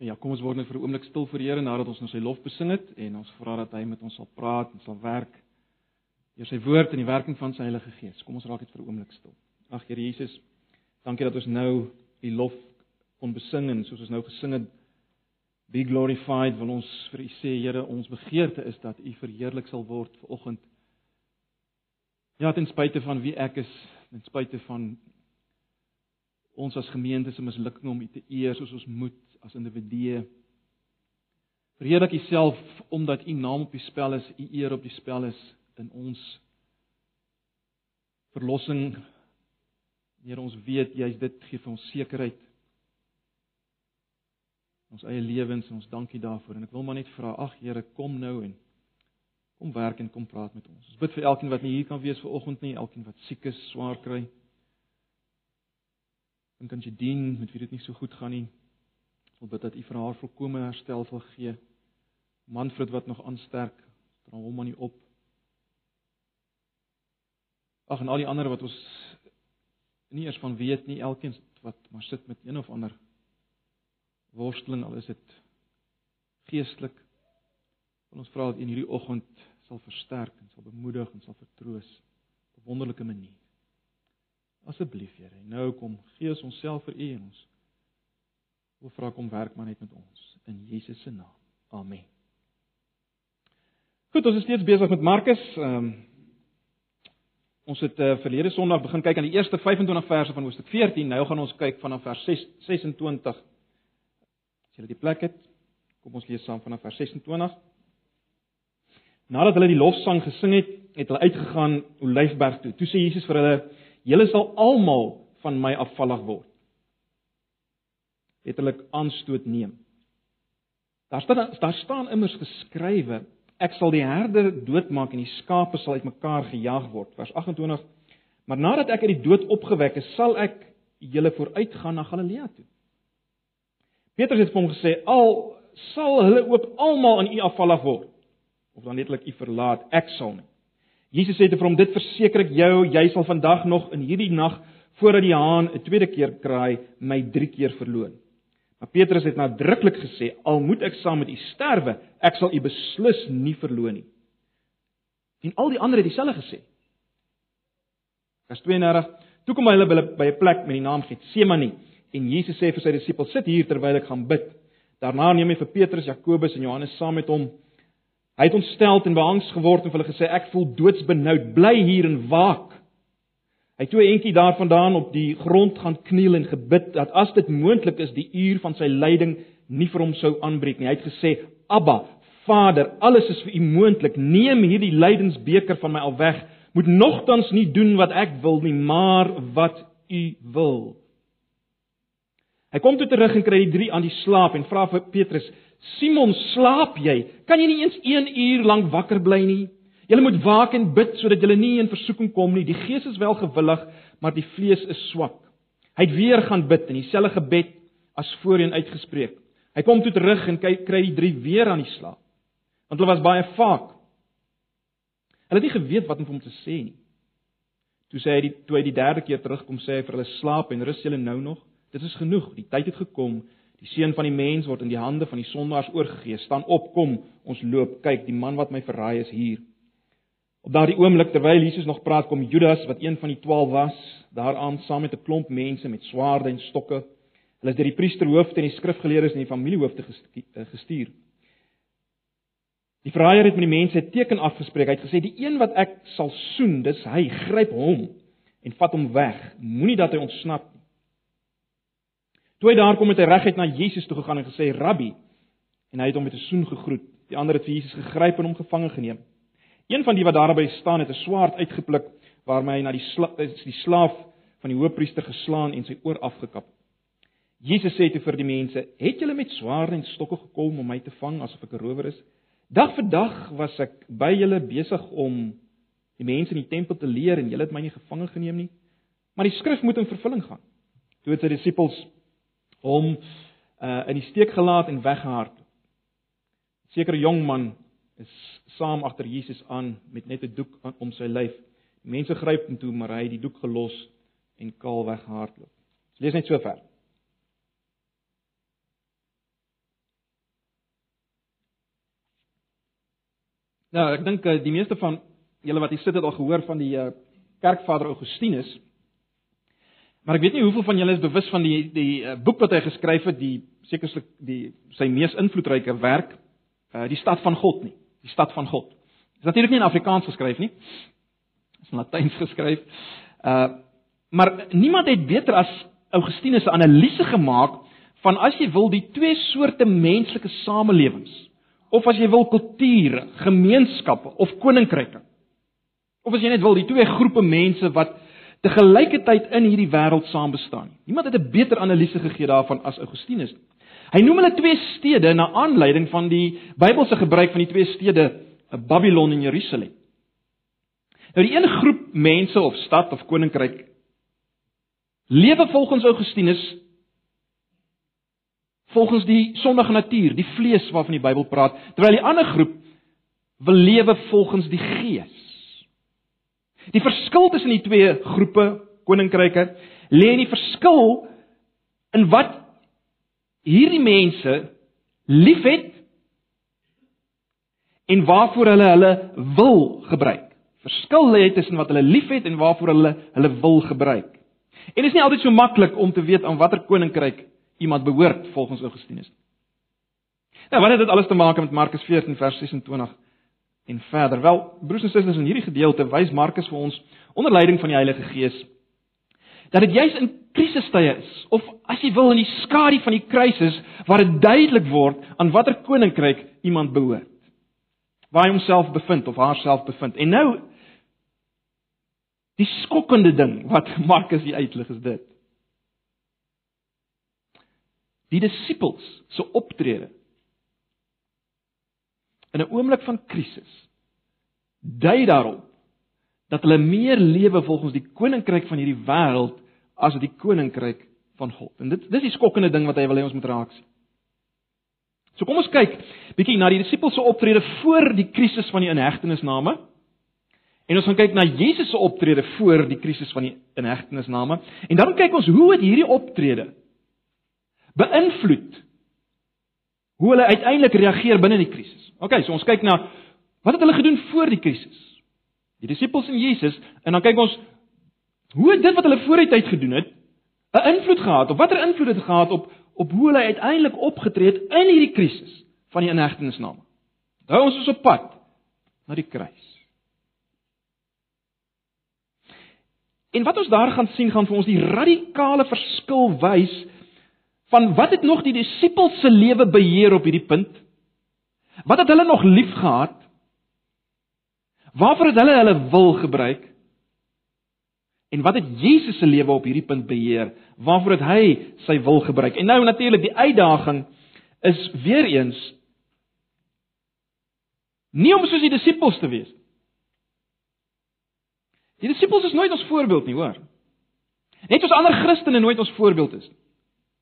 Ja, kom ons word net vir 'n oomblik stil die Here nadat ons nou sy lof besing het en ons vra dat hy met ons sal praat en sal werk deur sy woord en die werking van sy Heilige Gees. Kom ons raak net vir 'n oomblik stil. Ag Here Jesus, dankie dat ons nou u lof kon besing en soos ons nou gesing het be glorified wil ons vir u sê Here, ons begeerte is dat u verheerlik sal word vanoggend. Ja, ten spyte van wie ek is, ten spyte van ons as gemeente se mislukking om u te eer soos ons moet as individue. Verheerlik Uself omdat U naam op die spel is, U eer op die spel is in ons verlossing. Here ons weet Jy's dit gee vir ons sekerheid. Ons eie lewens en ons dankie daarvoor en ek wil maar net vra, ag Here, kom nou en kom werk en kom praat met ons. Ons bid vir elkeen wat nie hier kan wees vanoggend nie, elkeen wat siek is, swaar kry. En kan jy dien met wie dit nie so goed gaan nie? Ons bid dat U vir haar volkomme herstel sal gee. Manfred wat nog aansterk, dra hom aan U op. Ag en al die ander wat ons nie eers van weet nie, elkeen wat maar sit met een of ander worsteling, al is dit geestelik. Wil ons vra dat U in hierdie oggend sal versterk en sal bemoedig en sal vertroos op 'n wonderlike manier. Asseblief Here, nou kom, gee ons onsself vir U en ons Wil vra kom werk maar net met ons in Jesus se naam. Amen. Goed, ons is steeds besig met Markus. Ehm um, ons het uh, verlede Sondag begin kyk aan die eerste 25 verse van Hoofstuk 14. Nou gaan ons kyk vanaf vers 6, 26. As jy die plek het, kom ons lees saam vanaf vers 26. Nadat hulle die lofsang gesing het, het hulle uitgegaan Olyfberg toe. Toe sê Jesus vir hulle: "Julle sal almal van my afvallig word." Letterlik aanstoot neem. Daar staan daar staan immers geskrywe: Ek sal die herder doodmaak en die skape sal uitmekaar gejaag word. Vers 28. Maar nadat ek uit die dood opgewek is, sal ek julle vooruitgaan na Galilea toe. Petrus het hom gesê: Al sal hulle ook almal aan u afvallig word of dan letterlik u verlaat, ek sal nie. Jesus sê te vir hom: Dit verseker ek jou, jy sal vandag nog in hierdie nag voordat die haan 'n tweede keer kraai, my 3 keer verloon. Maar Petrus het nadruklik gesê: "Al moet ek saam met u sterwe, ek sal u beslis nie verloon nie." En al die ander het dieselfde gesê. Vers 32: Toe kom hulle by 'n plek met die naam Getsemane en Jesus sê vir sy disippels: "Sit hier terwyl ek gaan bid." Daarna neem hy vir Petrus, Jakobus en Johannes saam met hom. Hy het ontstel en beangs geword en vir hulle gesê: "Ek voel doodsbenoud. Bly hier en waak." Hy toe 'n entjie daarvandaan op die grond gaan kniel en gebid dat as dit moontlik is die uur van sy lyding nie vir hom sou aanbreek nie. Hy het gesê: "Abba, Vader, alles is vir U moontlik. Neem hierdie lydensbeker van my al weg. Moet nogtans nie doen wat ek wil nie, maar wat U wil." Hy kom toe terug en kry die drie aan die slaap en vra vir Petrus: "Simon, slaap jy? Kan jy nie eens 1 uur lank wakker bly nie?" Julle moet waak en bid sodat julle nie in versoeking kom nie. Die gees is wel gewillig, maar die vlees is swak. Hy het weer gaan bid in dieselfde gebed as voorheen uitgespreek. Hy kom toe terug en kyk kry die drie weer aan die slaap. Want hulle was baie vaak. Hulle het nie geweet wat om hom te sê nie. Toe sê hy die toe hy die derde keer terugkom sê hy vir hulle slaap en rus julle nou nog. Dit is genoeg. Die tyd het gekom. Die seun van die mens word in die hande van die sondaars oorgegee. Staan op, kom, ons loop. Kyk, die man wat my verraai is hier. Op daardie oomblik terwyl Jesus nog praat, kom Judas wat een van die 12 was, daaraan saam met 'n klomp mense met swaarde en stokke. Hulle is deur die priesterhoofde en die skrifgeleerdes en die familiehoofde eh, gestuur. Die verraaier het met die mense 'n teken afgespreek. Hy het gesê: "Die een wat ek sal soen, dis hy. Gryp hom en vat hom weg. Moenie dat hy ontsnap nie." Toe hy daar kom het hy reguit na Jesus toe gegaan en gesê: "Rabbi." En hy het hom met 'n soen gegroet. Die ander het vir Jesus gegryp en hom gevange geneem. Een van die wat daarby staan het 'n swaard uitgepluk waarmee hy na die sla die slaaf van die hoofpriester geslaan en sy oor afgekap. Jesus sê toe vir die mense: "Het julle met swaarde en stokke gekom om my te vang asof ek 'n rower is? Dag vir dag was ek by julle besig om die mense in die tempel te leer en julle het my nie gevange geneem nie. Maar die skrif moet in vervulling gaan." Toe het sy disippels hom uh, in die steek gelaat en weggehardloop. Sekere jong man is saam agter Jesus aan met net 'n doek om sy lyf. Die mense gryp hom toe, maar hy het die doek gelos en kaal weghardloop. Ons lees net so ver. Nou, ek dink eh, die meeste van julle wat hier sit het al gehoor van die eh, kerkvader Augustinus. Maar ek weet nie hoeveel van julle is bewus van die die eh, boek wat hy geskryf het, die sekerlik die sy mees invloedryke werk, die stad van God nie die stad van God. Dit is natuurlik nie in Afrikaans geskryf nie. Dit is in Latyns geskryf. Uh maar niemand het beter as Augustinus 'n analise gemaak van as jy wil die twee soorte menslike samelewings of as jy wil kulture, gemeenskappe of koninkryke. Of as jy net wil die twee groepe mense wat te gelykertyd in hierdie wêreld saam bestaan. Niemand het 'n beter analise gegee daarvan as Augustinus. Hy noem hulle twee stede na aanleiding van die Bybelse gebruik van die twee stede Babylon en Jerusalem. Nou die een groep mense of stad of koninkryk lewe volgens Augustinus volgens die sondige natuur, die vlees waarvan die Bybel praat, terwyl die ander groep wil lewe volgens die gees. Die verskil tussen die twee groepe koninkryke lê in die verskil in wat hierdie mense liefhet en waarvoor hulle hulle wil gebruik. Verskil lê tussen wat hulle liefhet en waarvoor hulle hulle wil gebruik. En dit is nie altyd so maklik om te weet aan watter koninkryk iemand behoort volgens Augustinus. Nou, wat het dit alles te maak met Markus 14 vers 26 en verder? Wel, broers en susters, in hierdie gedeelte wys Markus vir ons onder leiding van die Heilige Gees dat dit juis in krisistye is of as jy wil in die skadu van die kruisis waar dit duidelik word aan watter koninkryk iemand behoort. Waar hy homself bevind of haarself bevind. En nou die skokkende ding wat Markus hier uitlig is dit. die disippels se optrede in 'n oomblik van krisis dui daarop dat hulle meer lewe volgens die koninkryk van hierdie wêreld as die koninkryk van God. En dit dis die skokkende ding wat hy wil hê ons moet raak sien. So kom ons kyk bietjie na die disippels se optrede voor die krisis van die inhegtenisname. En ons gaan kyk na Jesus se optrede voor die krisis van die inhegtenisname. En dan kyk ons hoe het hierdie optrede beïnvloed hoe hulle uiteindelik reageer binne die krisis. OK, so ons kyk na wat het hulle gedoen voor die krisis? Die disippels en Jesus en dan kyk ons hoe het dit wat hulle voor die tyd gedoen het 'n invloed gehad of watter invloed het gehad op op hoe hulle uiteindelik opgetree het in hierdie krisis van die inhegtenisname. Nou ons is op pad na die kruis. En wat ons daar gaan sien gaan vir ons die radikale verskil wys van wat het nog die disippels se lewe beheer op hierdie punt? Wat het hulle nog lief gehad? Waarvoor het hulle hulle wil gebruik? En wat het Jesus se lewe op hierdie punt beheer? Waarvoor het hy sy wil gebruik? En nou natuurlik die uitdaging is weer eens nie om soos die disippels te wees. Die disippels is nooit ons voorbeeld nie, hoor. Net soos ander Christene nooit ons voorbeeld is nie.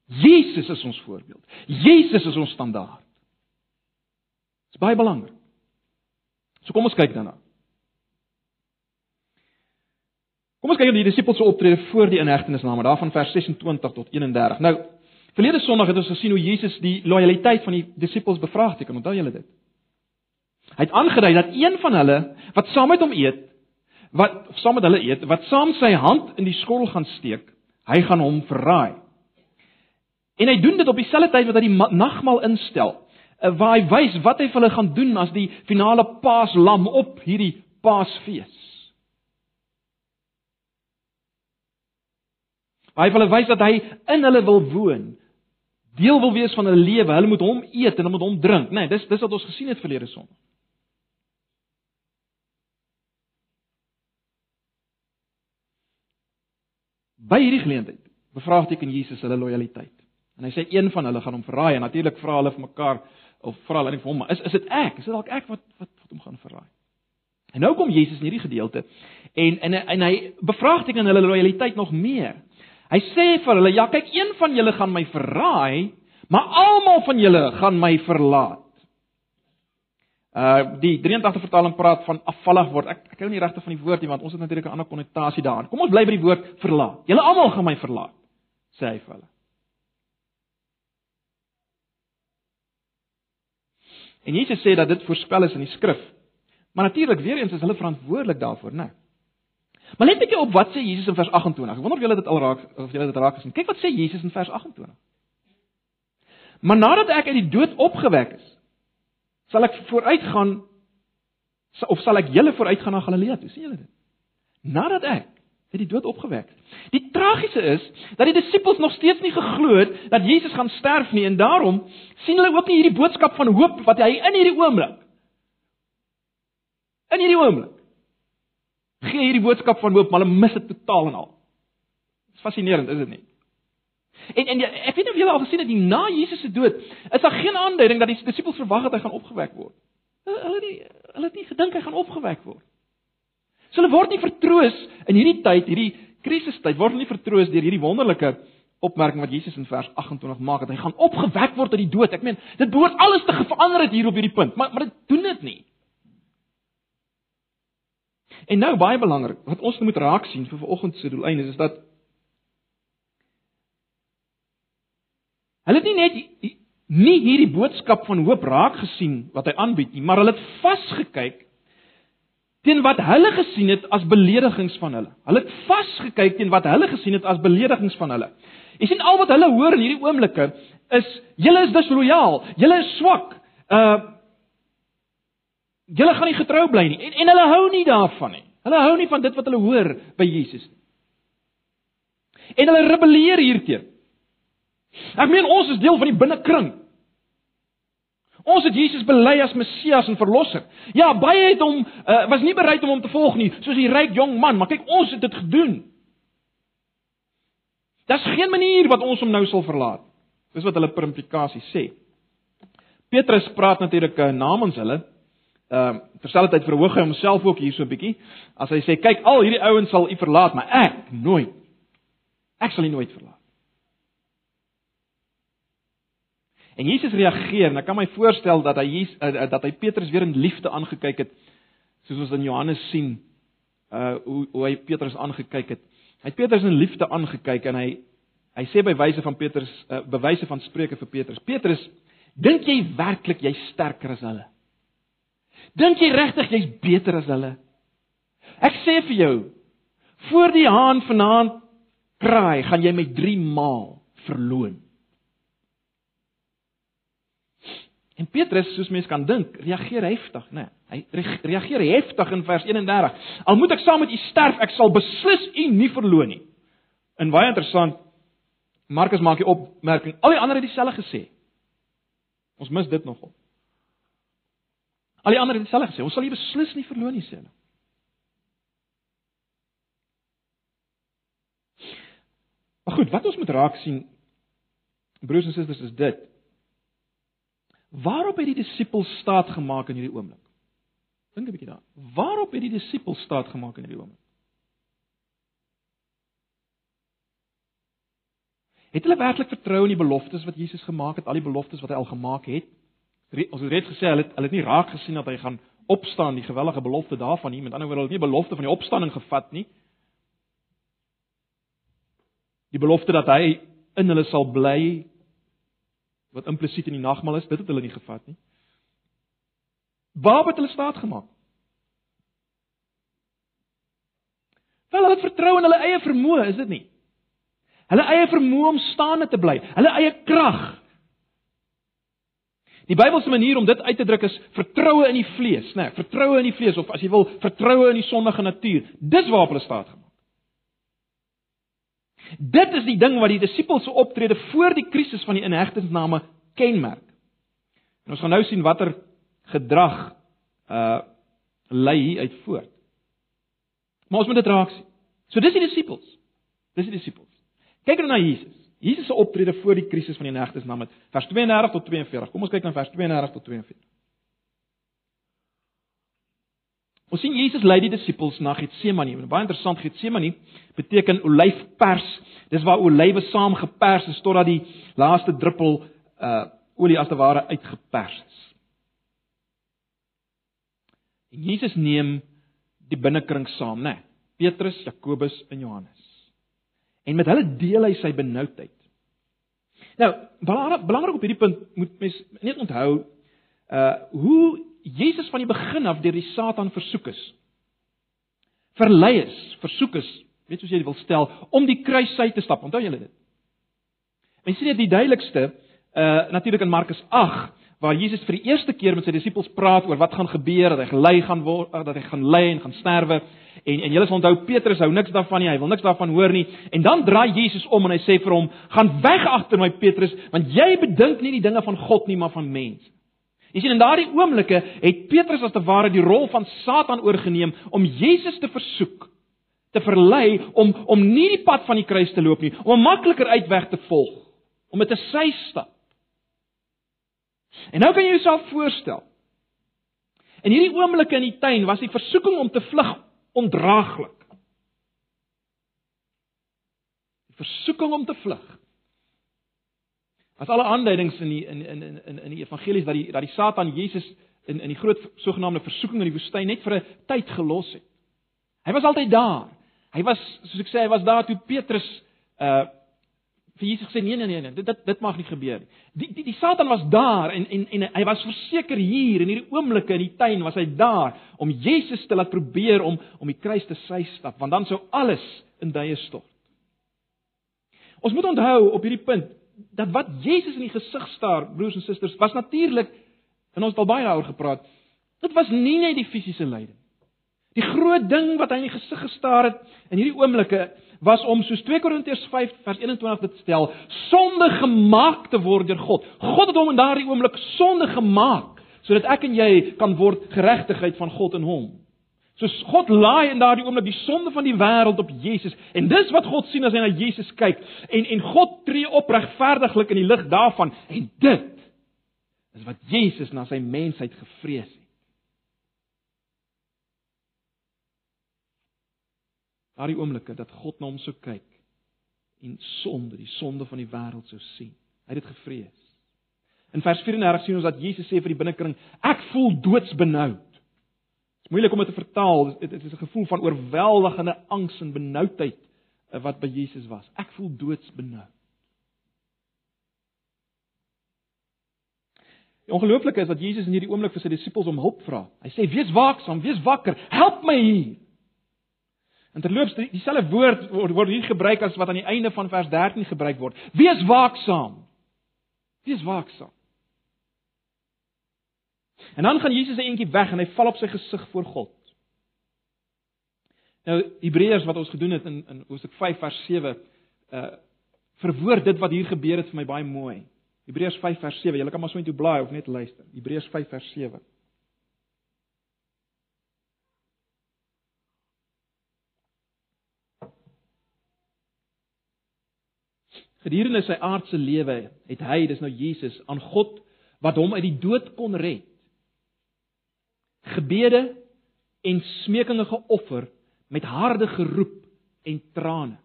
Jesus is ons voorbeeld. Jesus is ons standaard. Dit is baie belangrik. So kom ons kyk daarna. Kom ons kyk na die disippels se optrede voor die inhegtenisname, daarvan vers 26 tot 31. Nou, verlede Sondag het ons gesien hoe Jesus die lojaliteit van die disippels bevraagteken. Onthou julle dit? Hy het aangedui dat een van hulle wat saam met hom eet, wat saam met hulle eet, wat saam sy hand in die skottel gaan steek, hy gaan hom verraai. En hy doen dit op dieselfde tyd wat hy die nagmaal instel, eh, waar hy wys wat hy vir hulle gaan doen as die finale Paaslam op hierdie Paasfees. Hy wil wys dat hy in hulle wil woon. Deel wil wees van hulle lewe. Hulle moet hom eet en hulle moet hom drink, né? Nee, dis dis wat ons gesien het verlede Sondag. By hierdie geleentheid bevraagteken Jesus hulle lojaliteit. En hy sê een van hulle gaan hom verraai en natuurlik vra hulle vir mekaar of vra hulle net vir hom, is is dit ek? Is dit dalk ek wat wat wat hom gaan verraai? En nou kom Jesus in hierdie gedeelte en en en hy bevraagteken hulle lojaliteit nog meer. Hy sê vir hulle, ja, kyk, een van julle gaan my verraai, maar almal van julle gaan my verlaat. Uh die 83 vertaling praat van afvallig word. Ek ek hou nie regtig van die woord nie want ons het natuurlik 'n ander konnotasie daarin. Kom ons bly by die woord verlaat. Julle almal gaan my verlaat, sê hy vir hulle. En Jesus sê dat dit voorspel is in die skrif Maar natuurlik weer eens is hulle verantwoordelik daarvoor, né? Maar net op wat sê Jesus in vers 28. Ek wonder of julle dit al raak of julle dit raak gesien. Kyk wat sê Jesus in vers 28. Maar nadat ek uit die dood opgewek is, sal ek vooruitgaan of sal ek julle vooruitgaan na Galilea toe? sien julle dit? Nadat ek uit die dood opgewek is. Die tragiese is dat die disippels nog steeds nie geglo het dat Jesus gaan sterf nie en daarom sien hulle ook nie hierdie boodskap van hoop wat hy in hierdie oomblik in hierdie oomblik gee hierdie boodskap van hoop, maar hulle mis dit totaal en al. Dit is fascinerend, is dit nie? En en ek weet nie of julle al gesien het nie na Jesus se dood, is daar geen aanduiding dat die disippels verwag het hy gaan opgewek word. Hulle nie hulle het nie gedink hy gaan opgewek word. So hulle word nie vertroos in hierdie tyd, hierdie krisistyd, word hulle nie vertroos deur hierdie wonderlike opmerking wat Jesus in vers 28 maak dat hy gaan opgewek word uit die dood. Ek meen, dit behoort alles te verander het hier op hierdie punt, maar maar dit doen dit nie. En nou baie belangrik, wat ons moet raak sien vir vanoggend se doeleinde is, is dat hulle nie net nie hierdie boodskap van hoop raak gesien wat hy aanbied nie, maar hulle het vasgekyk teen wat hulle gesien het as beledigings van hulle. Hulle het vasgekyk teen wat hulle gesien het as beledigings van hulle. Jy sien al wat hulle hoor in hierdie oomblikke is julle is disloyaal, julle is swak. Uh Julle gaan nie getrou bly nie en en hulle hou nie daarvan nie. Hulle hou nie van dit wat hulle hoor by Jesus nie. En hulle rebelleer hierteen. Ek meen ons is deel van die binnekring. Ons het Jesus bely as Messias en verlosser. Ja, baie het hom uh, was nie bereid om hom te volg nie, soos die ryk jong man, maar kyk, ons het dit gedoen. Daar's geen manier wat ons hom nou sal verlaat. Dis wat hulle per implikasie sê. Petrus praat natuurlik uh, namens hulle ehm uh, terselfdertyd verhoog hy homself ook hier so 'n bietjie as hy sê kyk al hierdie ouens sal u verlaat maar ek nooit. Ek sal u nooit verlaat. En Jesus reageer en ek kan my voorstel dat hy Jesus, uh, dat hy Petrus weer in liefde aangekyk het soos ons in Johannes sien uh hoe hoe hy Petrus aangekyk het. Hy het Petrus in liefde aangekyk en hy hy sê by wyse van Petrus uh, bewyse van spreuke vir Petrus Petrus dink jy werklik jy's sterker as hulle Dink jy regtig jy's beter as hulle? Ek sê vir jou, voor die haan vanaand kraai, gaan jy my 3 maal verloon. En Petrus, soos mense kan dink, reageer heftig, né? Nee, hy reageer heftig in vers 31. Al moet ek saam met u sterf, ek sal beslis u nie verloon nie. En baie interessant, Markus maak die opmerking, al die ander het dieselfde gesê. Ons mis dit nogal. Al die ander het dieselfde gesê. Ons sal nie beslis nie verloon nie sê hulle. Maar goed, wat ons moet raak sien broers en susters is dit. Waarop het die disippels staat gemaak in hierdie oomblik? Dink 'n bietjie daaraan. Waarop het die disippels staat gemaak in hierdie oomblik? Het hulle werklik vertrou in die beloftes wat Jesus gemaak het, al die beloftes wat hy al gemaak het? Ons het reeds gesê hulle het hulle het nie raak gesien dat hy gaan opstaan die gewellige belofte daarvan nie. Met ander woorde hulle het nie belofte van die opstanding gevat nie. Die belofte dat hy in hulle sal bly wat implisiet in die nagmaal is dit het hulle nie gevat nie. Waar het hulle staat gemaak? Wel hulle vertrou in hulle eie vermoë is dit nie? Hulle eie vermoë om staande te bly hulle eie krag Die Bybelse manier om dit uit te druk is vertroue in die vlees, né? Nee, vertroue in die vlees of as jy wil, vertroue in die sondige natuur. Dis waarop hulle staat gemaak. Dit is die ding wat die disippels se optrede voor die krisis van die inhegtingsname kenmerk. En ons gaan nou sien watter gedrag uh lei hier uit voort. Maar ons moet dit raak sien. So dis die disippels. Dis die disippels. Kyk nou na Jesus. Jesus se optrede voor die krisis van die negtes na met vers 32 tot 42. Kom ons kyk na vers 32 tot 42. Ons sien Jesus lei die disippels na Getsemane. Baie interessant, Getsemane beteken olyfpers. Dis waar olywe saam gepers is totdat die laaste druppel uh olie as te ware uitgepers is. En Jesus neem die binnekring saam, né? Nee, Petrus, Jakobus en Johannes. En met hulle deel hy sy benoudheid. Nou, belangrik belangrik op hierdie punt moet mens net onthou uh hoe Jesus van die begin af deur die Satan versoek is. Verlei is, versoek is, weet soos jy wil stel, om die kruis uit te stap. Onthou julle dit? Mense sien dit die duidelikste uh natuurlik in Markus 8 waar Jesus vir die eerste keer met sy disippels praat oor wat gaan gebeur, dat hy gelei gaan word, dat hy gaan ly en gaan sterwe. En en julle sal onthou Petrus hou niks daarvan nie, hy wil niks daarvan hoor nie. En dan draai Jesus om en hy sê vir hom: "Gaan weg agter my Petrus, want jy bedink nie die dinge van God nie, maar van mense." Jy sien in daardie oomblikke het Petrus as te ware die rol van Satan oorgeneem om Jesus te versoek te verlei om om nie die pad van die kruis te loop nie, om 'n makliker uitweg te volg, om met 'n sy stap. En nou kan jy jouself voorstel. In hierdie oomblikke in die tuin was die versoeking om te vlug ondraaglik. Die versoeking om te vlug. As alle aanduidings in die in in in in die evangelies dat die dat die Satan Jesus in in die groot sogenaamde versoeking in die woestyn net vir 'n tyd gelos het. Hy was altyd daar. Hy was soos ek sê, hy was daar toe Petrus uh vir Jesus gesê nee nee nee nee, dit dit dit mag nie gebeur nie. Die die die Satan was daar en en en hy was verseker hier in hierdie oomblikke in die tuin was hy daar om Jesus te laat probeer om om die kruis te sy stap want dan sou alles in duie stort. Ons moet onthou op hierdie punt dat wat Jesus in die gesig staar broers en susters was natuurlik en ons het al baie daaroor gepraat. Dit was nie net die fisiese lyding. Die groot ding wat hy in die gesig gestaar het in hierdie oomblikke was om soos 2 Korintiërs 5 vers 21 dit stel, sonde gemaak te word deur God. God het hom in daardie oomblik sonde gemaak sodat ek en jy kan word geregtigheid van God in hom. Soos God laai in daardie oomblik die sonde van die wêreld op Jesus en dis wat God sien as hy na Jesus kyk en en God tree op regverdiglik in die lig daarvan en dit is wat Jesus na sy mensheid gevrees het. Daardie oomblikke dat God na hom sou kyk en sonde, die sonde van die wêreld sou sien. Hy het dit gevrees. In vers 34 sien ons dat Jesus sê vir die binnekring, ek voel doodsbenoud. Dit is moeilik om dit te vertaal. Dit is 'n gevoel van oorweldigende angs en benoudheid eh, wat by Jesus was. Ek voel doodsbenoud. Die ongelooflike is dat Jesus in hierdie oomblik vir sy disippels om hulp vra. Hy sê: "Wees waaksaam, wees wakker, help my hier." En terloops dieselfde woord word, word hier gebruik as wat aan die einde van vers 13 gebruik word. Wees waaksaam. Wees waaksaam. En dan gaan Jesus 'n entjie weg en hy val op sy gesig voor God. Nou Hebreërs wat ons gedoen het in in Hoofstuk 5 vers 7 uh verwoord dit wat hier gebeur het vir my baie mooi. Hebreërs 5 vers 7. Julle kan maar so intoe blaai of net luister. Hebreërs 5 vers 7. Gedurende sy aardse lewe het hy, dis nou Jesus, aan God wat hom uit die dood kon red, gebede en smekinge geoffer met harde geroep en trane.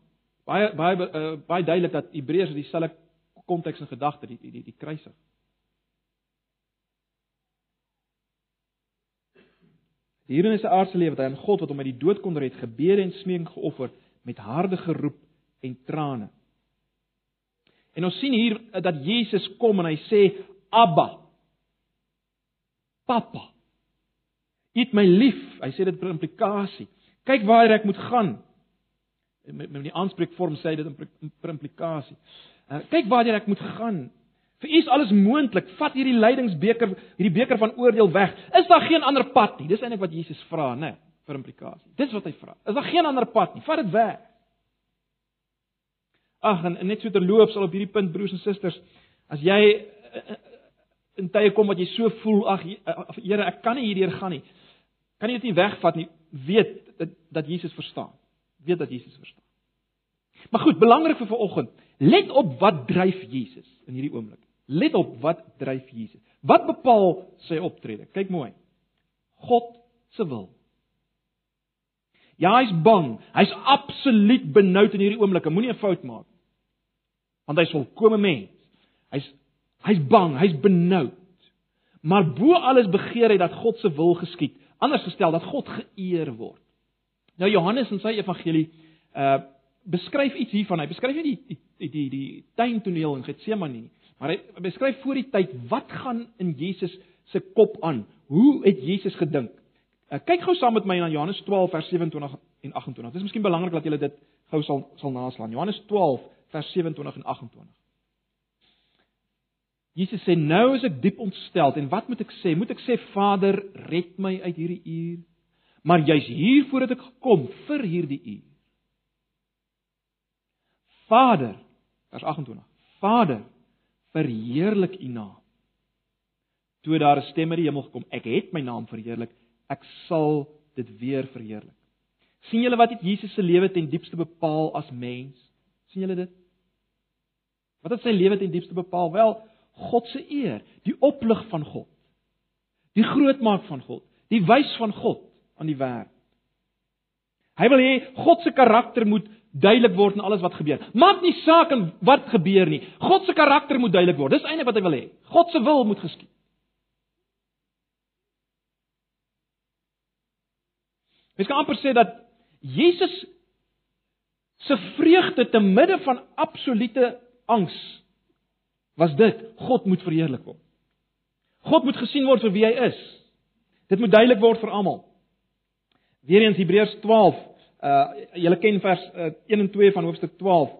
Baie baie uh, baie duidelik dat Hebreërs dieselfde konteks en gedagte die die die, die kruising. Hier in sy aardse lewe het hy aan God wat hom uit die dood kon red, gebede en smeking geoffer met harde geroep en trane. En ons sien hier dat Jesus kom en hy sê Abba. Papa. Eet my lief. Hy sê dit per implikasie. Kyk waar ek moet gaan. Met met die aanspreekvorm sê hy dit per implikasie. Uh, kyk waar ek moet gaan. Vir U is alles moontlik. Vat hierdie lydingsbeker, hierdie beker van oordeel weg. Is daar geen ander pad nie? Dis eintlik wat Jesus vra, né? Nee, per implikasie. Dis wat hy vra. Is daar geen ander pad nie? Vat dit weg. Ag en, en net so terloops al op hierdie punt broers en susters, as jy eh, eh, in tye kom wat jy so voel, ag eh, Here, ek kan nie hierdeur gaan nie. Kan jy dit nie wegvat nie? Weet dat, dat Jesus verstaan. Weet dat Jesus verstaan. Maar goed, belangrik vir vanoggend, let op wat dryf Jesus in hierdie oomblik. Let op wat dryf Jesus. Wat bepaal sy optrede? Kyk mooi. God se wil. Ja, hy's bang. Hy's absoluut benoud in hierdie oomblik. Moenie 'n fout maak want hy's volkomme mens. Hy's hy's bang, hy's benoud. Maar bo alles begeer hy dat God se wil geskied. Anders gestel dat God geëer word. Nou Johannes in sy evangelie uh beskryf iets hiervan. Hy beskryf nie die die die die, die tuintoneel in Getsemane nie, maar hy beskryf voor die tyd wat gaan in Jesus se kop aan. Hoe het Jesus gedink? Uh, kyk gou saam met my na Johannes 12 vers 27 en 28. Dit is miskien belangrik dat jy dit gou sal sal naslaan. Johannes 12 vers 27 en 28. Jesus sê nou is ek diep ontstel en wat moet ek sê? Moet ek sê Vader, red my uit hierdie uur? Maar jy's hier voordat ek gekom vir hierdie uur. Vader, vers 28. Vader, verheerlik U naam. Toe daar 'n stem uit die hemel gekom, ek het my naam verheerlik, ek sal dit weer verheerlik. sien julle wat het Jesus se lewe ten diepste bepaal as mens? sien julle dit? Wat het sy lewe ten diepste bepaal? Wel, God se eer, die oplig van God. Die grootmaak van God, die wys van God aan die wêreld. Hy wil hê God se karakter moet duidelik word in alles wat gebeur. Maak nie saak in wat gebeur nie. God se karakter moet duidelik word. Dis eintlik wat hy wil hê. God se wil moet geskied. Mens kan amper sê dat Jesus se vreugde te midde van absolute angs was dit God moet verheerlik word. God moet gesien word vir wie hy is. Dit moet duidelik word vir almal. Weereens Hebreërs 12, uh julle ken vers uh, 1 en 2 van hoofstuk 12.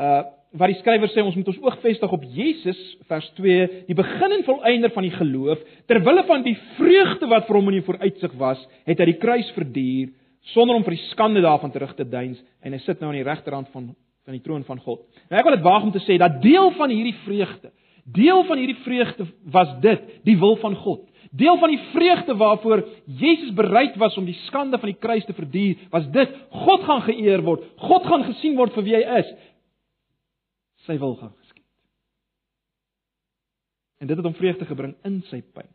Uh waar die skrywer sê ons moet ons oog vestig op Jesus vers 2 die begin en volëinder van die geloof ter wille van die vreugde wat vir hom in die vooruitsig was het hy die kruis verduur sonder om vir die skande daarvan terug te deins en hy sit nou aan die regterhand van van die troon van God. Nou ek wil dit waag om te sê dat deel van hierdie vreugde, deel van hierdie vreugde was dit, die wil van God. Deel van die vreugde waarvoor Jesus bereid was om die skande van die kruis te verduur, was dit God gaan geëer word, God gaan gesien word vir wie hy is. Sy wil gaan geskied. En dit het hom vreugde gebring in sy pyn.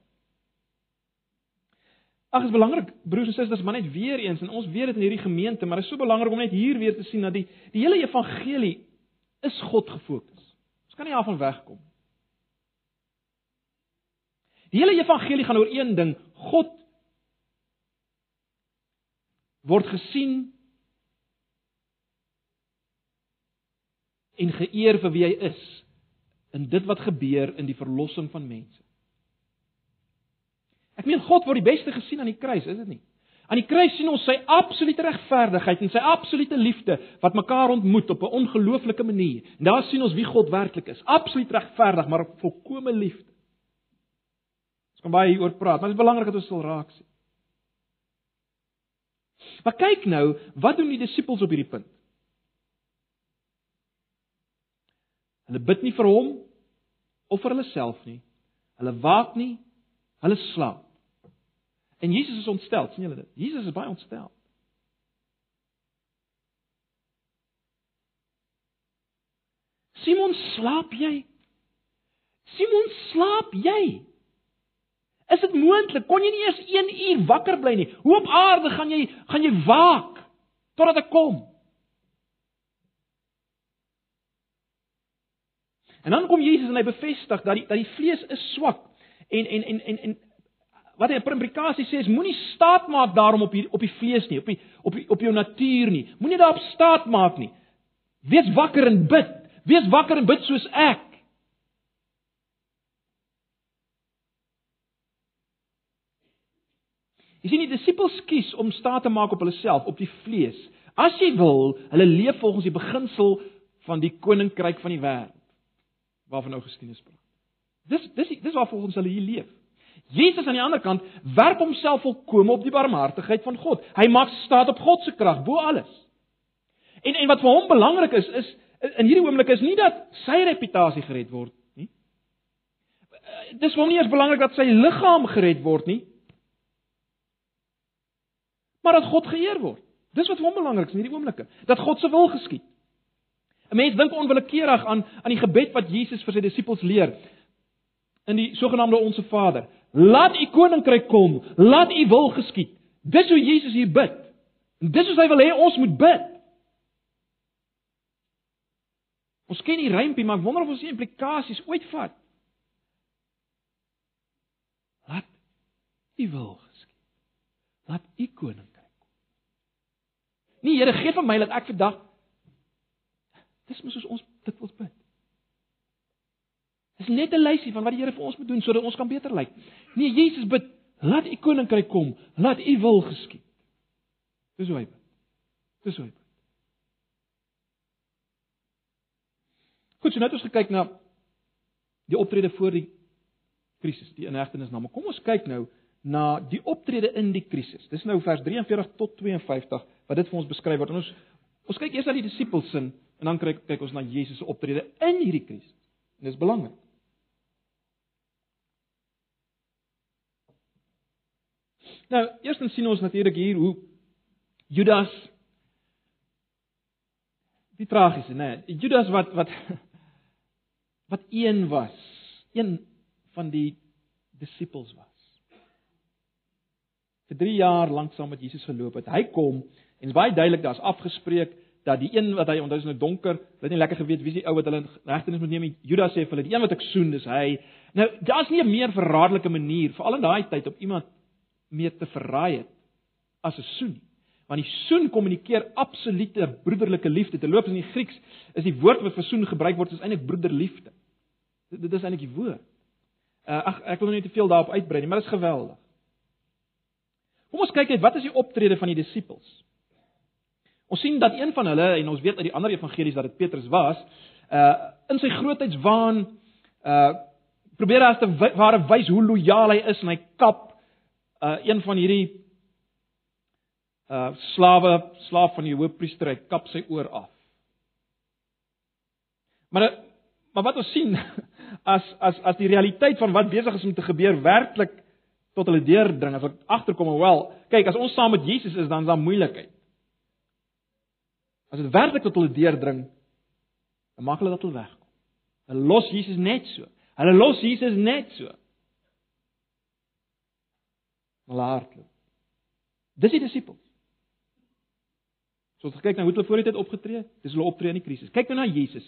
Ag, is belangrik, broers en susters, maar net weer eens en ons weet dit in hierdie gemeente, maar dit is so belangrik om net hier weer te sien dat die die hele evangelie is God gefokus. Ons kan nie daarvan wegkom. Die hele evangelie gaan oor een ding, God word gesien en geëer vir wie hy is in dit wat gebeur in die verlossing van mense. Ek meen God word die beste gesien aan die kruis, is dit nie? Aan die kruis sien ons sy absolute regverdigheid en sy absolute liefde wat mekaar ontmoet op 'n ongelooflike manier. En daar sien ons wie God werklik is. Absoluut regverdig, maar volkomme liefde. Ons kan baie hieroor praat, maar dit is belangrik dat ons sal raak sien. Maar kyk nou, wat doen die disippels op hierdie punt? Hulle bid nie vir hom of vir hulle self nie. Hulle waak nie, hulle slaap. En Jesus is ontstel, sien julle dit? Jesus is baie ontstel. Simon, slaap jy? Simon, slaap jy? Is dit moontlik? Kon jy nie eers 1 uur wakker bly nie? Hoe op aarde gaan jy gaan jy waak totdat ek kom? En dan kom Jesus en hy bevestig dat die dat die vlees is swak en en en en en wat hy in implikasie sê is moenie staat maak daarom op die op die vlees nie, op die op die op jou natuur nie. Moenie daarop staat maak nie. Wees wakker en bid. Wees wakker en bid soos ek. Jy sien die disippels kies om staat te maak op hulle self, op die vlees. As jy wil, hulle leef volgens die beginsel van die koninkryk van die wêreld waarvan Augustinus praat. Dis dis dis waar volgens hulle hier leef. Jesus aan die ander kant werp homself volkome op die barmhartigheid van God. Hy maak staat op God se krag bo alles. En en wat vir hom belangrik is is in hierdie oomblik is nie dat sy reputasie gered word nie. Dis vir hom nie eers belangrik dat sy liggaam gered word nie. Maar dat God geëer word. Dis wat vir hom belangrik is in hierdie oomblikke. Dat God se wil geskied. 'n Mens dink onwillekeurig aan aan die gebed wat Jesus vir sy disippels leer in die sogenaamde Onse Vader. Laat u koninkryk kom, laat u wil geskied. Dis hoe Jesus hier bid. En dis hoe hy wil hê ons moet bid. Ons ken die rympie, maar ek wonder of ons die implikasies ooit vat. Laat u wil geskied. Laat u koninkryk kom. Nee, Here, gee vir my dat ek vandag Dis mos ons dit wil bid. Dis net 'n lysie van wat die Here vir ons moet doen sodat ons kan beter lyk. Nee, Jesus bid, laat u koninkryk kom, laat u wil geskied. Dis hoe hy bid. Dis hoe hy bid. Goed, so nou het ons gekyk na die optrede voor die krisis, die inhegtenisname. Kom ons kyk nou na die optrede in die krisis. Dis nou vers 43 tot 52 wat dit vir ons beskryf word. Ons ons kyk eers na die disippels sin en dan kyk kyk ons na Jesus se optrede in hierdie krisis. En dis belangrik. Nou, eerstens sien ons natuurlik hier hoe Judas die tragiese, né? Nee, Judas wat wat wat een was, een van die disippels was. Vir 3 jaar lank saam met Jesus geloop het. Hy kom en baie duidelik daar's afgespreek dat die een wat hy onthou is nou donker, het nie lekker geweet wie is die ou wat hulle regtenis moet neem. Judas sê vir hulle, die een wat ek soen, dis hy. Nou, daar's nie 'n meer verraadelike manier veral in daai tyd om iemand mee te verraai het as 'n soen. Want die soen kommunikeer absolute broederlike liefde. Terloops in die Grieks is die woord wat vir soen gebruik word is eintlik broederliefde. Dit, dit is eintlik die woord. Uh, ag ek wil nou nie te veel daarop uitbrei nie, maar dit is geweldig. Kom ons kyk net wat is die optrede van die disippels. Ons sien dat een van hulle en ons weet uit die ander evangelies dat dit Petrus was, uh in sy grootheidswaan uh probeer hy as te ware wys hoe lojaal hy is en hy kap uh een van hierdie uh slawe, slaaf van die hoofpriester, hy kap sy oor af. Maar maar wat ons sien as as as die realiteit van wat besig is om te gebeur werklik tot hulle deurdring, as ek agterkom en wel, kyk, as ons saam met Jesus is, dan is daar moeilikheid. As dit werklik tot hulle deurdring, dan mag hulle dat hulle wegkom. Hulle los Jesus net so. Hulle los Jesus net so hulle hardloop. Dis die disippels. So as jy kyk na hoe hulle voor die tyd opgetree het, dis hulle optree in die krisis. Kyk nou na Jesus.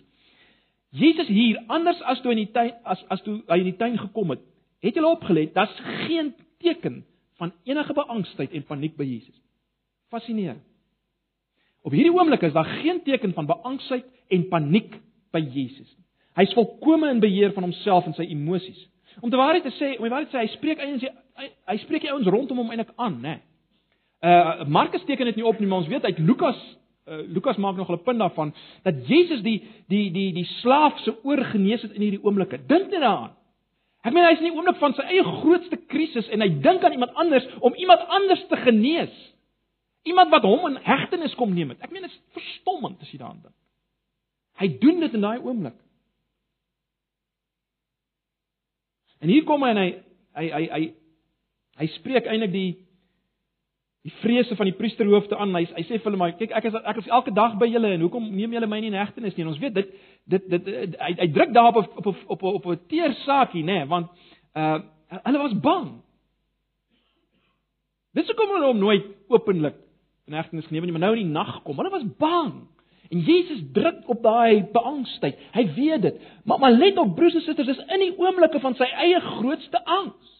Jesus hier anders as toe in die tuin as as toe hy in die tuin gekom het, het jy opgelet, daar's geen teken van enige beangstigheid en paniek by Jesus. Fascinerend. Op hierdie oomblik is daar geen teken van beangstigheid en paniek by Jesus nie. Hy's volkome in beheer van homself en sy emosies. Om te waarheid te sê, om die waarheid te sê, hy spreek eintlik hy, hy spreek die ouens rondom hom eintlik aan, né? Uh Markus teken dit nie op nie, maar ons weet uit Lukas uh Lukas maak nog 'n punt daarvan dat Jesus die die die die slaaf se oor genees het in hierdie oomblikke. Dink net daaraan. Ek meen hy's in die oomblik van sy eie grootste krisis en hy dink aan iemand anders om iemand anders te genees. Iemand wat hom in hegtenis kom neem het. Ek meen dit is verstommend as jy daaraan dink. Hy doen dit in daai oomblik. En hier kom hy en hy hy hy hy hy spreek eintlik die die vrese van die priesterhoofde aan. Hy hy sê vir hulle maar kyk ek is ek is elke dag by julle en hoekom neem julle my nie in hegtenis nie? En ons weet dit dit dit hy hy druk daarop op op op op, 'n teer saakie nê want uh hulle was bang. Dis hoekom hulle hom nooit openlik in hegtenis geneem nie, maar nou in die nag kom. Hulle was bang. En Jesus druk op daai beangstigheid. Hy weet dit. Maar maar let op broers en susters, dis in die oomblikke van sy eie grootste angs.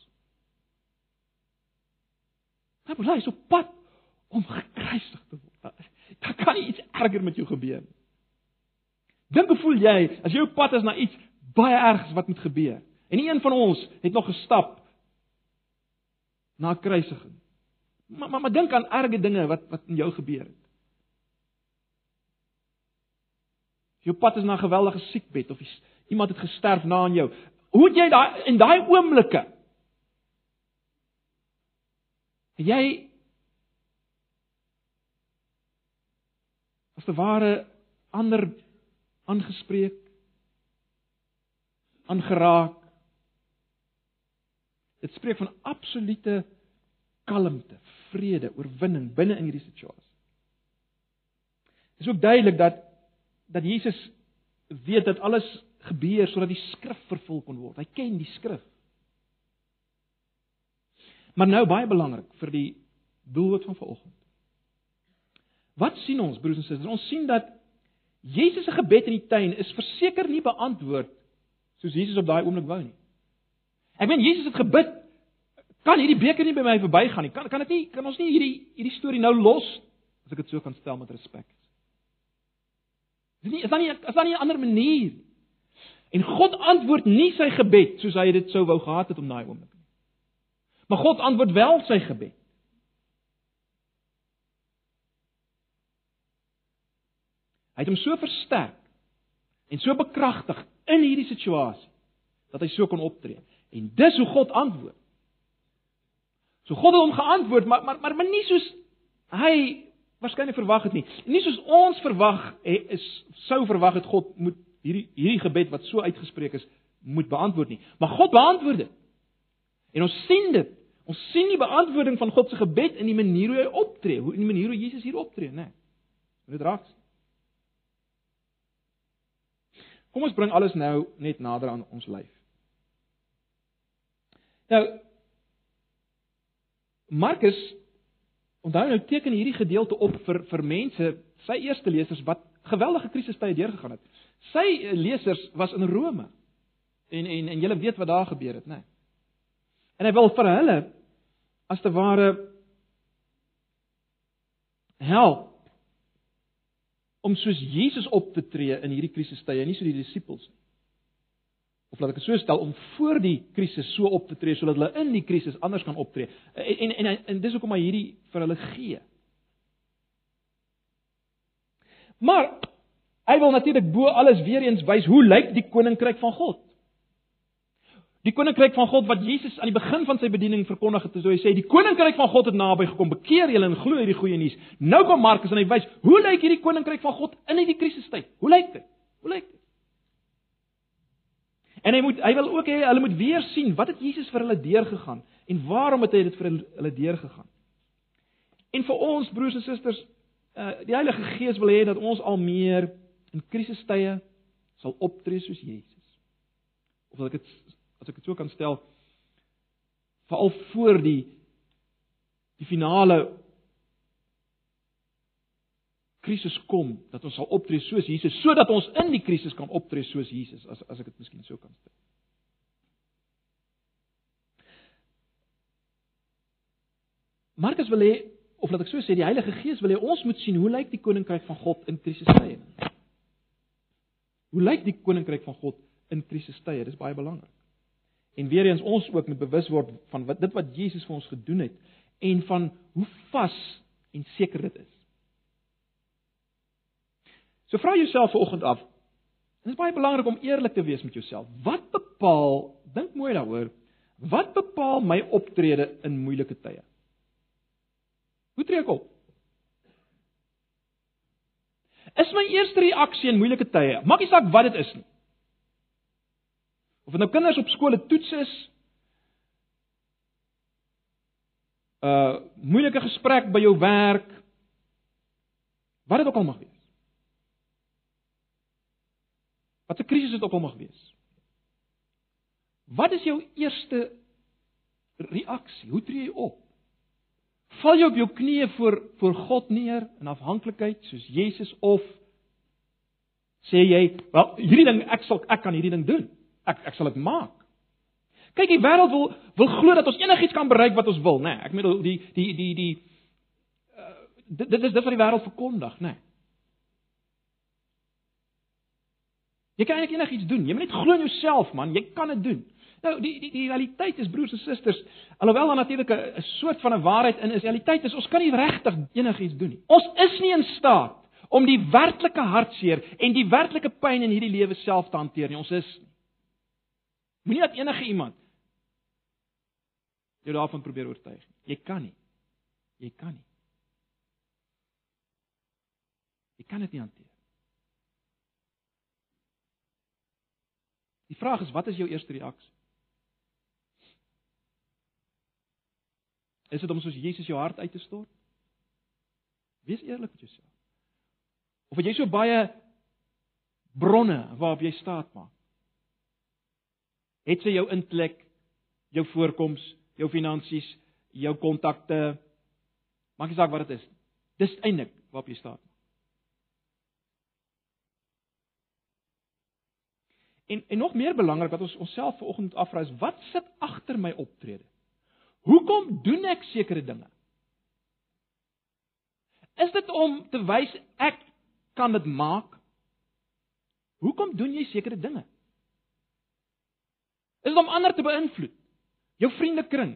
Hy bly so pad om gekruisig te word. Daar kan nie iets erger met jou gebeur nie. Dink hoe voel jy as jy op pad is na iets baie ergs wat moet gebeur? En een van ons het nog gestap na kruisiging. Maar maar, maar dink aan erge dinge wat wat in jou gebeur het. Jou pad is na 'n geweldige siekbed of iemand het gesterf na aan jou. Hoe het jy daai in daai oomblikke? Jy as te ware ander aangespreek, aangeraak. Dit spreek van absolute kalmte, vrede, oorwinning binne in hierdie situasie. Dit is ook duidelik dat dat Jesus weet dat alles gebeur sodat die skrif vervul kon word. Hy ken die skrif. Maar nou baie belangrik vir die doelwit van vanoggend. Wat sien ons broers en susters? Ons sien dat Jesus se gebed in die tuin is verseker nie beantwoord soos Jesus op daai oomblik wou nie. Ek meen Jesus het gebid, kan hierdie beker nie by my verbygaan nie. Kan kan dit nie kan ons nie hierdie hierdie storie nou los as ek dit so kan stel met respek. Dis nie is dan nie is dan nie 'n ander manier. En God antwoord nie sy gebed soos hy dit sou wou gehad het om daai oomblik nie. Maar God antwoord wel sy gebed. Hy het hom so versterk en so bekragtig in hierdie situasie dat hy so kon optree. En dis hoe God antwoord. So God het hom geantwoord, maar maar maar, maar nie soos hy waarskynlik verwag het nie. Nie soos ons verwag is sou verwag het God moet hierdie hierdie gebed wat so uitgespreek is moet beantwoord nie. Maar God beantwoord dit. En ons sien dit. Ons sien die beantwoording van God se gebed in die manier hoe hy optree, hoe in die manier hoe Jesus hier optree, né? Nee. Dit raak. Kom ons bring alles nou net nader aan ons lyf. Nou Markus onthou nou teken hierdie gedeelte op vir vir mense, sy eerste lesers wat geweldige krisistye deurgegaan het. Sy eh, lesers was in Rome. En en en julle weet wat daar gebeur het, né? Nee. En hy wil vir hulle as te ware help om soos Jesus op te tree in hierdie krisistye, nie so die disippels nie. Of laat ek dit so stel om voor die krisis so op te tree sodat hulle in die krisis anders kan optree. En en en, en dis hoekom hy hierdie vir hulle gee. Maar hy wil natuurlik bo alles weer eens wys hoe lyk die koninkryk van God? Die koninkryk van God wat Jesus aan die begin van sy bediening verkondig het, so hy sê die koninkryk van God het naby gekom. Bekeer julle en glo hierdie goeie nuus. Nou kom Markus en hy wys hoe lyk hierdie koninkryk van God in hierdie krisistyd? Hoe lyk dit? Hoe lyk dit? En hy moet hy wil ook hê hulle moet weer sien wat het Jesus vir hulle deurgegaan en waarom het hy dit vir hulle deurgegaan. En vir ons broers en susters, uh, die Heilige Gees wil hê dat ons al meer in krisistye sal optree soos Jesus. Of dat ek dit as ek dit so kan stel, veral voor die die finale krisis kom dat ons sal optree soos Jesus sodat ons in die krisis kan optree soos Jesus as as ek dit miskien so kan stel. Markus wil hê of laat ek so sê die Heilige Gees wil hê ons moet sien hoe lyk die koninkryk van God in krisistye. Hoe lyk die koninkryk van God in krisistye? Dis baie belangrik. En weer eens ons ook moet bewus word van wat dit wat Jesus vir ons gedoen het en van hoe vas en seker dit is. So vra jouself vanoggend af. Dit is baie belangrik om eerlik te wees met jouself. Wat bepaal, dink mooi daaroor, wat bepaal my optrede in moeilike tye? Hoe tree ek op? Is my eerste reaksie in moeilike tye, maak nie saak wat dit is nie. Of nou kinders op skole toets is, 'n uh, moeilike gesprek by jou werk, wat dit ook al mag wees. Wat 'n krisis dit ook al mag wees. Wat is jou eerste reaksie? Hoe tree jy op? Val jy op jou knieë voor voor God neer in afhanklikheid soos Jesus of sê jy, "Wel, hierdie ding ek sal ek kan hierdie ding doen." Ek ek sal dit maak. Kyk, die wêreld wil wil glo dat ons enigiets kan bereik wat ons wil, nê. Nee, ek bedoel die die die die uh, dit, dit is dit wat die wêreld verkondig, nê. Nee. Jy kan eintlik enigiets doen. Jy moet net glo in jouself, man. Jy kan dit doen. Nou die die die realiteit is broers en susters, alhoewel daar natuurlik 'n soort van 'n waarheid in is, realiteit is ons kan nie regtig enigiets doen nie. Ons is nie in staat om die werklike hartseer en die werklike pyn in hierdie lewe self te hanteer nie. Ons is nie. Moenie dat enige iemand jou daarvan probeer oortuig nie. Jy kan nie. Jy kan nie. Jy kan dit nie hanteer. Die vraag is wat is jou eerste reaksie? Is dit om soos Jesus jou hart uit te stort? Wees eerlik met jouself. Of het jy so baie bronne waarop jy staat maak? Het sy jou intellek, jou voorkoms, jou finansies, jou kontakte, maak nie saak wat dit is. Dis eintlik waarop jy staan. En en nog meer belangrik wat ons onsself vanoggend afvra is, wat sit agter my optrede? Hoekom doen ek sekere dinge? Is dit om te wys ek kan dit maak? Hoekom doen jy sekere dinge? Is dit om ander te beïnvloed? Jou vriendekring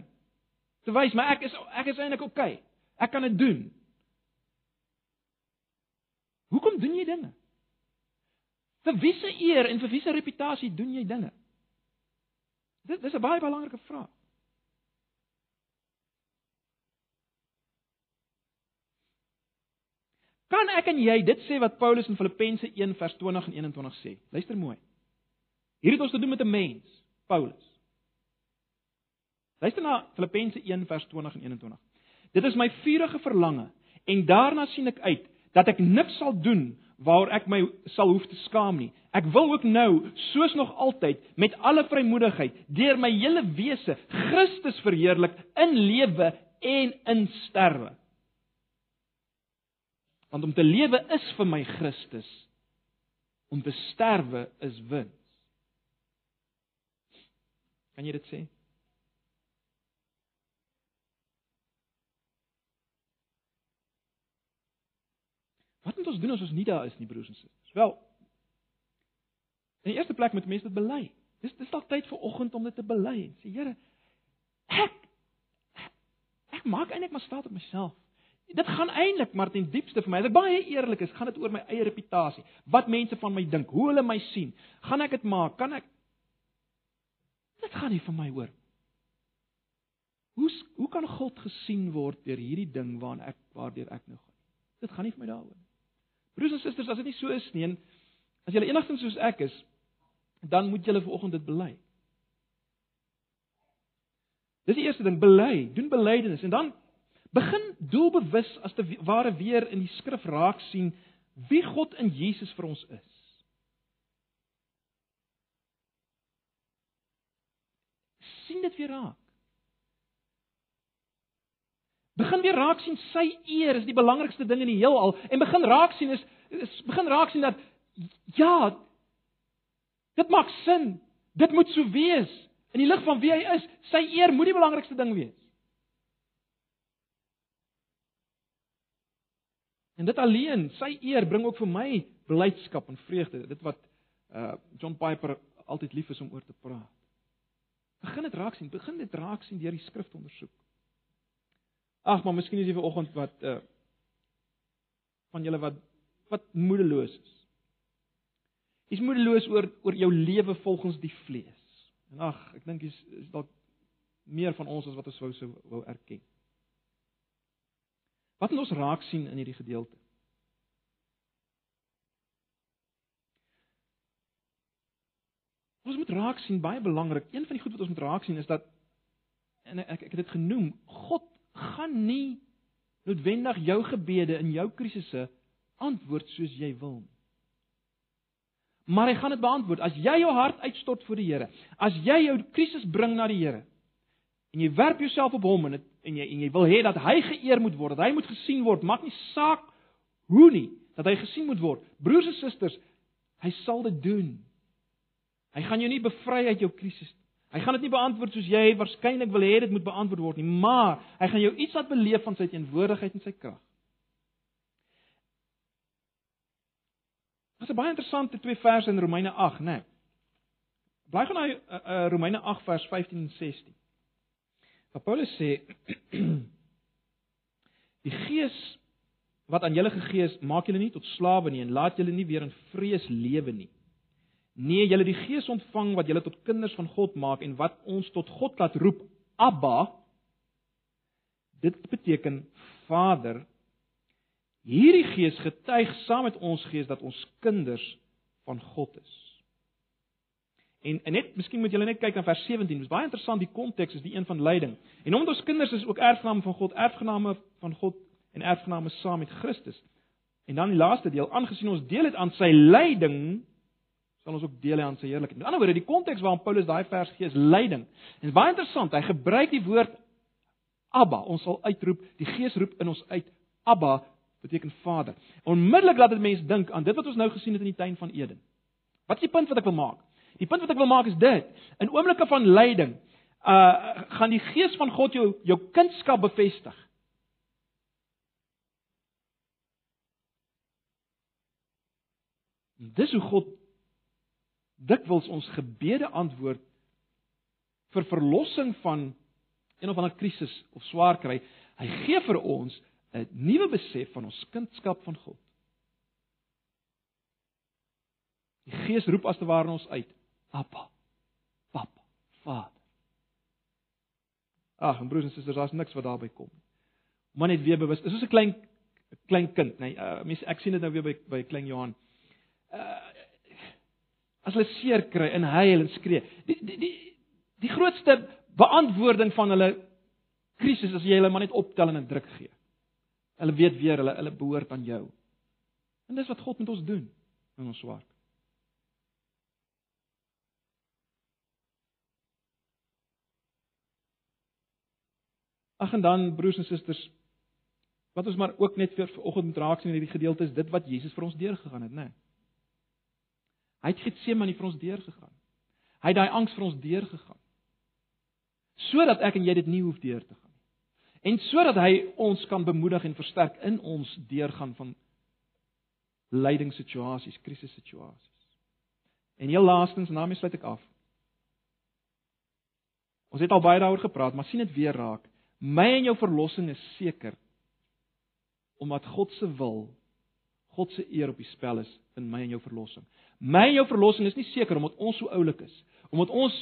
te wys, maar ek is ek is eintlik oukei. Okay. Ek kan dit doen. Hoekom doen jy dinge? Vir wie se eer en vir wie se reputasie doen jy dinge? Dit dis 'n baie belangrike vraag. Kan ek en jy dit sê wat Paulus in Filippense 1 vers 20 en 21 sê? Luister mooi. Hier het ons te doen met 'n mens, Paulus. Luister na Filippense 1 vers 20 en 21. Dit is my vurige verlange en daarna sien ek uit dat ek niks sal doen waaroor ek my sal hoef te skaam nie. Ek wil ook nou, soos nog altyd, met alle vrymoedigheid deur my hele wese Christus verheerlik in lewe en in sterwe. Want om te lewe is vir my Christus. Om te sterwe is wins. Kan jy dit sê? Wat moet ons doen as ons nie daar is nie, broers en susters? Wel, in die eerste plek moet mense dit bely. Dis dis dalk tyd vir oggend om dit te bely en sê Here, ek ek maak eintlik maar staat op myself. Dit gaan eintlik maar ten diepste vir my. As ek baie eerlik is, gaan dit oor my eie reputasie. Wat mense van my dink, hoe hulle my sien. Gaan ek dit maak? Kan ek Dit gaan nie vir my oor. Hoe hoe kan God gesien word deur hierdie ding waarna ek waardeur ek nou gaan? Dit gaan nie vir my daaroor nie. Broers en susters, as dit nie so is nie, en as julle enigstens soos ek is, dan moet julle vanoggend dit bely. Dis die eerste ding, bely, doen belydenis en dan begin doelbewus as te ware weer in die skrif raak sien wie God in Jesus vir ons is. Sien dit weer raak. Begin weer raak sien sy eer is die belangrikste ding in die heelal en begin raak sien is, is begin raak sien dat ja dit maak sin. Dit moet so wees in die lig van wie hy is. Sy eer moet die belangrikste ding wees. En dit alleen, sy eer bring ook vir my blydskap en vreugde. Dit wat uh John Piper altyd lief is om oor te praat. Begin dit raak sien, begin dit raak sien deur die skrif te ondersoek. Ag, maar miskien is jy vanoggend wat uh van julle wat wat moedeloos is. Jy's moedeloos oor oor jou lewe volgens die vlees. En ag, ek dink jy's is dalk meer van ons as wat ons wou sou wou erken. Wat moet ons raak sien in hierdie gedeelte? Ons moet raak sien baie belangrik. Een van die goed wat ons moet raak sien is dat en ek ek het dit genoem, God gaan nie noodwendig jou gebede in jou krisisse antwoord soos jy wil nie. Maar hy gaan dit beantwoord as jy jou hart uitstort voor die Here. As jy jou krisis bring na die Here en jy werp jouself op hom en dit en jy en jy wil hê dat hy geëer moet word, dat hy moet gesien word, maak nie saak hoe nie, dat hy gesien moet word. Broers en susters, hy sal dit doen. Hy gaan jou nie bevry uit jou krisis nie. Hy gaan dit nie beantwoord soos jy waarskynlik wil hê dit moet beantwoord word nie, maar hy gaan jou iets laat beleef van sy teenwoordigheid en sy krag. Dit is baie interessante twee verse in Romeine 8, né? Nee. Bly gaan na uh, uh, Romeine 8 vers 15 en 16. Waar Paulus sê die gees wat aan julle gegee is, maak julle nie tot slawe nie en laat julle nie weer in vrees lewe nie. Nee, julle die gees ontvang wat julle tot kinders van God maak en wat ons tot God laat roep, Abba. Dit beteken Vader. Hierdie gees getuig saam met ons gees dat ons kinders van God is. En, en net, miskien moet julle net kyk na vers 17. Dit is baie interessant die konteks is die een van lyding. En omdat ons kinders is ook erfgename van God, erfgename van God en erfgename saam met Christus. En dan die laaste deel, aangesien ons deel het aan sy lyding, sal ons ook deel hê aan sy heerlikheid. Met ander woorde, die konteks waarin Paulus daai vers gee is lyding. En baie interessant, hy gebruik die woord Abba. Ons sal uitroep, die Gees roep in ons uit. Abba beteken Vader. Onmiddellik laat dit mense dink aan dit wat ons nou gesien het in die tuin van Eden. Wat is die punt wat ek wil maak? Die punt wat ek wil maak is dit: in oomblikke van lyding, uh gaan die gees van God jou jou kindskap bevestig. Dis hoe God dikwels ons gebede antwoord vir verlossing van een of ander krisis of swaar kry. Hy gee vir ons 'n nuwe besef van ons kindskap van God. Die Gees roep as te ware ons uit. Appa. Papa. Vader. Ag, broers en susters, daar's niks wat daarby kom nie. Maar net weer bewus. Dis soos 'n klein klein kind, nee, uh, mense ek sien dit nou weer by by klein Johan. Uh as hulle seer kry en huil en skree. Die die die die grootste beantwoording van hulle krisis as jy hulle maar net optel en 'n druk gee. Hulle weet weer hulle hulle behoort aan jou. En dis wat God met ons doen in ons swaar. Ag en dan broers en susters, wat ons maar ook net vir vanoggend moet raak sien in hierdie gedeelte is dit wat Jesus vir ons deurgegaan het, né? Nee. Hy het Getsemane vir ons deurgegaan. Hy het daai angs vir ons deurgegaan. Sodat ek en jy dit nie hoef deur te gaan nie. En sodat hy ons kan bemoedig en versterk in ons deurgaan van lydingssituasies, krisissituasies. En heel laastens, en daarmee sluit ek af. Ons het al baie daaroor gepraat, maar sien dit weer raak. My en jou verlossing is seker omdat God se wil, God se eer op die spel is in my en jou verlossing. My en jou verlossing is nie seker omdat ons so oulik is, omdat ons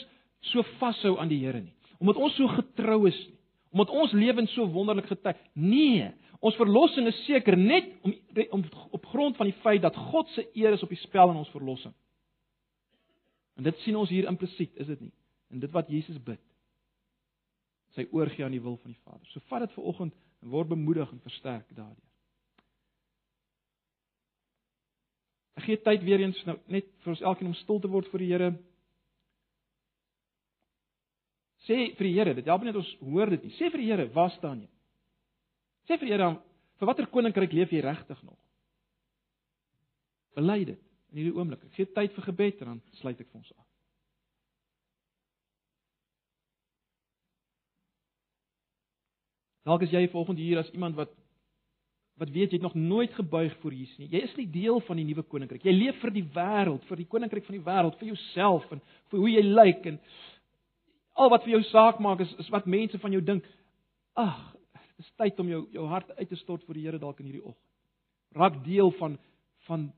so vashou aan die Here nie, omdat ons so getrou is nie, omdat ons lewens so wonderlik getuig. Nee, ons verlossing is seker net om, om op grond van die feit dat God se eer is op die spel in ons verlossing. En dit sien ons hier implisiet, is dit nie? En dit wat Jesus bid. Sy oorgee aan die wil van die Vader. So vat dit ver oggend en word bemoedig en versterk daardeur. Ek gee tyd weer eens nou net vir ons elkeen om stil te word vir die Here. Sê vir die Here, dit help net ons hoor dit nie. Sê vir die Here, waar staan jy? Sê vir die Here, vir watter koninkryk leef jy regtig nog? Bely dit in hierdie oomblik. Ek gee tyd vir gebed en dan sluit ek vir ons af. Dalk is jy volgende hier as iemand wat wat weet jy het nog nooit gebuig voor Jesus nie. Jy is nie deel van die nuwe koninkryk. Jy leef vir die wêreld, vir die koninkryk van die wêreld, vir jouself en vir hoe jy lyk en al wat vir jou saak maak is is wat mense van jou dink. Ag, dit is tyd om jou jou hart uit te stort voor die Here dalk in hierdie oggend. Raak deel van van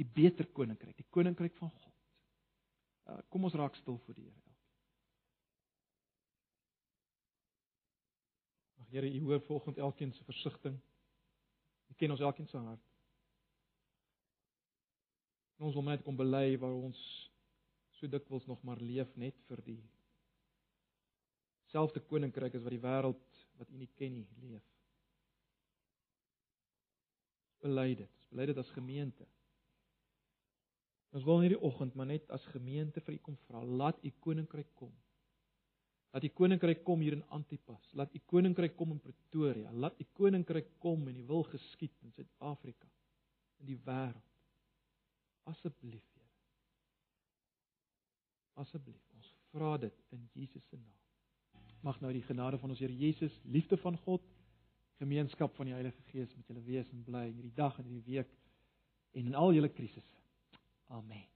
die beter koninkryk, die koninkryk van God. Uh, kom ons raak stil voor die Here. Here, U hoor volgens elkeen se versigtiging. U ken ons elkeen se hart. En ons wil net kom bely waar ons so dikwels nog maar leef net vir die selfde koninkryk as wat die wêreld wat U nie ken nie leef. Bely dit. Bely dit as gemeente. Ons wil hierdie oggend maar net as gemeente vir U kom vra, laat U koninkryk kom. Laat die koninkryk kom hier in Antipas. Laat die koninkryk kom in Pretoria. Laat die koninkryk kom en die wil geskied in Suid-Afrika, in die wêreld. Asseblief, Here. Asseblief, ons vra dit in Jesus se naam. Mag nou die genade van ons Here Jesus, liefde van God, gemeenskap van die Heilige Gees met julle wees en bly in hierdie dag en hierdie week en in al julle krisisse. Amen.